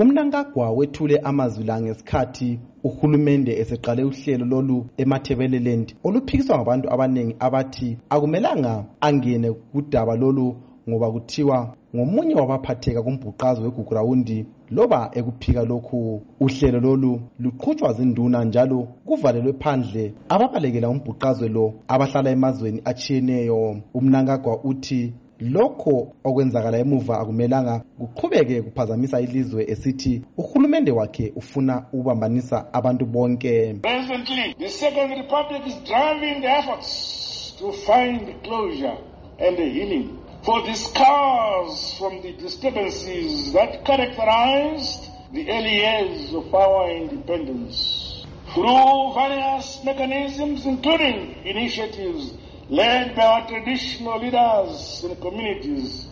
umnankagwa wethule amazwi la ngesikhathi uhulumende eseqale uhlelo lolu emathebeleland oluphikiswa ngabantu abaningi abathi akumelanga angene kudaba lolu ngoba kuthiwa ngomunye wabaphatheka kumbhuqazo wegugurawundi loba ekuphika lokhu uhlelo lolu luqhutshwa zinduna njalo kuvalelwe phandle ababalekela umbhuqazwe lo abahlala emazweni atshiyeneyo. Umnankagwa uthi lokho okwenzakala emuva akumelanga kuqhubeke kuphazamisa ilizwe esithi uhulumende wakhe ufuna ukubambanisa abantu bonke. Presently, the second republic is driving the efforts to find closure and healing for the scars from the disturbances that characterized the early years of our independence. Through various mechanisms including initiatives led by our traditional leaders and communities,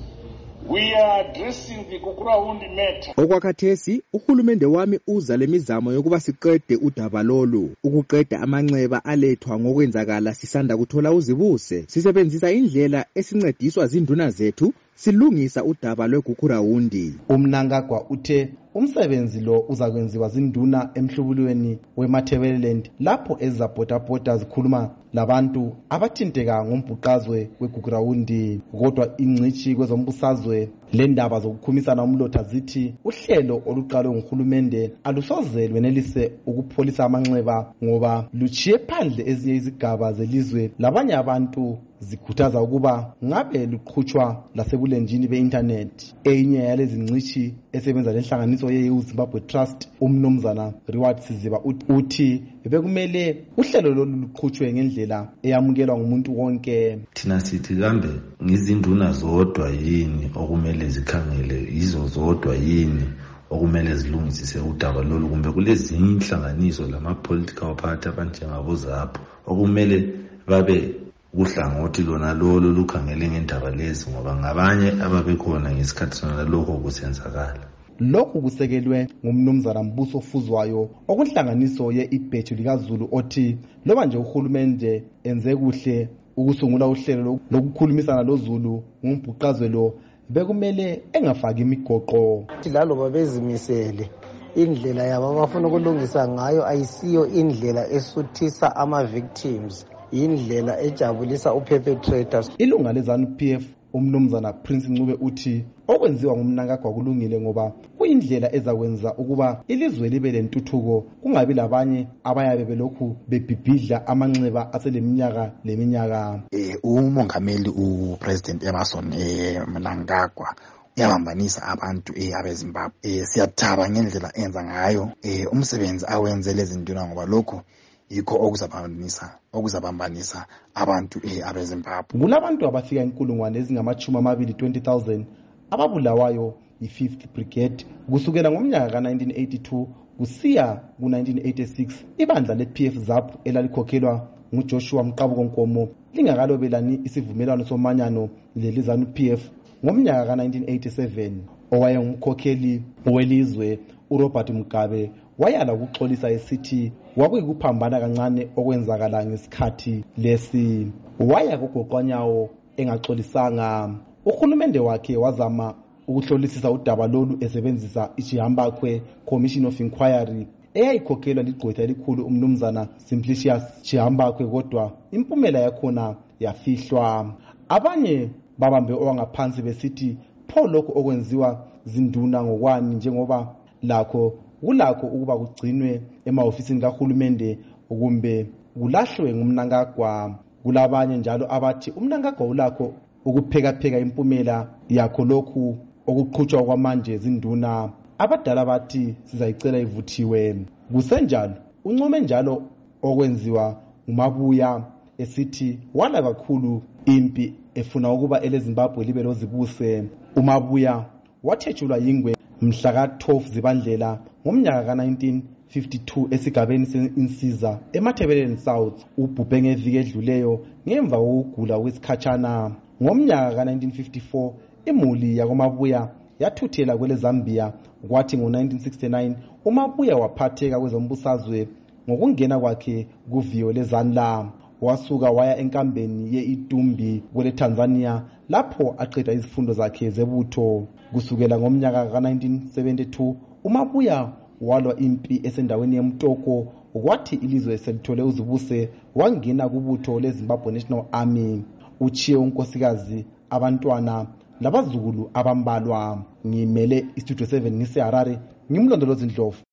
we are addressing the Kukurawundi matter. okwakhathesi uhulumende wami uza lemizamo yokuba siqede udaba lolu. Ukuqeda amanxeba alethwa ngokwenzakala sisanda kuthola uzibuse sisebenzisa indlela esincediswa zinduna zethu silungisa udaba lwegugurawundi umnankagwa uthe umsebenzi lo uzakwenziwa zinduna emhlubulweni wemathebeleland lapho ezizabhodabhoda zikhuluma labantu abathinteka ngombhuqazwe wegugurawundi kodwa ingcitshi kwezombusazwe lendaba zokukhumisana umlotha zithi uhlelo oluqalwe nguhulumende alusoze lwenelise ukupholisa amanxeba ngoba luchiye phandle ezinye izigaba zelizwe. Labanye abantu zikhuthaza ukuba ngabe luqhutshwa lasebulenjini be-intanethi eyinye yalezi ngcitshi esebenza lenhlanganiso ye-eu zimbabwe trust umnumzana reward siziba ut- uthi bekumele uhlelo lolu luqhutshwe ngendlela eyamukelwa ngumuntu wonke. Thina sithi kambe ngizinduna zodwa yini okumele zikhangele yizo zodwa yini okumele zilungisise udaba lolu kumbe kulezinye inhlanganiso lama-political party abanjengabozapho okumele babe uhlangothi lona lolo lukhangele ngendaba lezi ngoba ngabanye ababekhona ngesikhathi sona lokho kusenzakala. Lokhu kusekelwe ngumnumzana mbuso ofuzwayo okunhlanganiso ye-ibheju likazulu othi loba nje uhulumende enze kuhle ukusungula uhlelo lokukhulumisana lozulu ngumbhuqazwe lo bekumele engafaki imigoqo. Ukuthi laloba bezimisele indlela yabo abafuna ukulungisa ngayo ayisiyo indlela esuthisa ama-victims yindlela ejabulisa uperpetrators. Ilunga lezanu p f umnumzana prince ncube uthi okwenziwa ngumnankagwa kulungile ngoba kuyindlela ezakwenza ukuba ilizwe libe lentuthuko kungabi labanye abayabe belokhu bebhibhidla amanxeba aseleminyaka leminyaka. Eh umongameli upresident Emerson eh Mnangagwa uyabambanisa abantu eh abezimbabwe. Eh siyathaba ngendlela enza ngayo. Eh umsebenzi awenze lezi nduna ngoba lokho yikho okuzabambanisa okuzabambanisa abantu eh abezimbabwe. Kulabantu abafika inkulungwane ezingamachumi amabili 20,000 ababulawayo yi-5th brigade. Kusukela ngomnyaka ka-1982 kusiya ku-1986 ibandla le-pf zap elalikhokhelwa ngujoshua mqabuko nkomo lingakalobelani isivumelwano somanyano lelizanu pf ngomnyaka ka-1987 owayengumkhokheli welizwe urobert mugabe wayala ukuxolisa esithi kwakuyikuphambana kancane okwenzakala ngesikhathi lesi. Waya kugoqwanyawo engaxolisanga. Uhulumende wakhe wazama ukuhlolisisa udaba lolu esebenzisa ichihambakwe commission of inquiry eyayikhokhelwa ligqwetha elikhulu umnumzana simplicius chihambakwe kodwa impumela yakhona yafihlwa. Abanye babambe owangaphansi besithi pho lokhu okwenziwa zinduna ngokwani njengoba lakho kulakho ukuba kugcinwe emahofisini kahulumende kumbe kulahlwe ngumnankagwa kulabanye njalo abathi umnankagwa ulakho ukuphekapheka impumela yakho lokhu okuqhutshwa kwamanje zinduna abadala bathi sizayicela ivuthiwe. Kusenjalo uncome njalo okwenziwa ngumabuya esithi wala kakhulu impi efuna ukuba elezimbabwe libe lozibuse. Umabuya wathetshulwa yingwe mhla ka-12 zibandlela ngomnyaka ka-1952 esigabeni se-insiza emathebeleni south ubhubhe ngeviki edluleyo ngemva kokugula kwesikhatshana. Ngomnyaka ka-1954 imuli yakomabuya yathuthela kwelezambia kwathi ngo-1969 umabuya waphatheka kwezombusazwe ngokungena kwakhe kuviyo lezanla wasuka waya enkambeni ye-itumbi kwele-tanzania lapho aqeda izifundo zakhe zebutho. Kusukela ngomnyaka ka-1972 umabuya walwa impi esendaweni yemtoko kwathi ilizwe selithole uzibuse wangena kubutho lezimbabwe national army. Uchiye unkosikazi abantwana labazukulu abambalwa ngimele istudio 7 ngiseharare ngimlondolozi ndlovu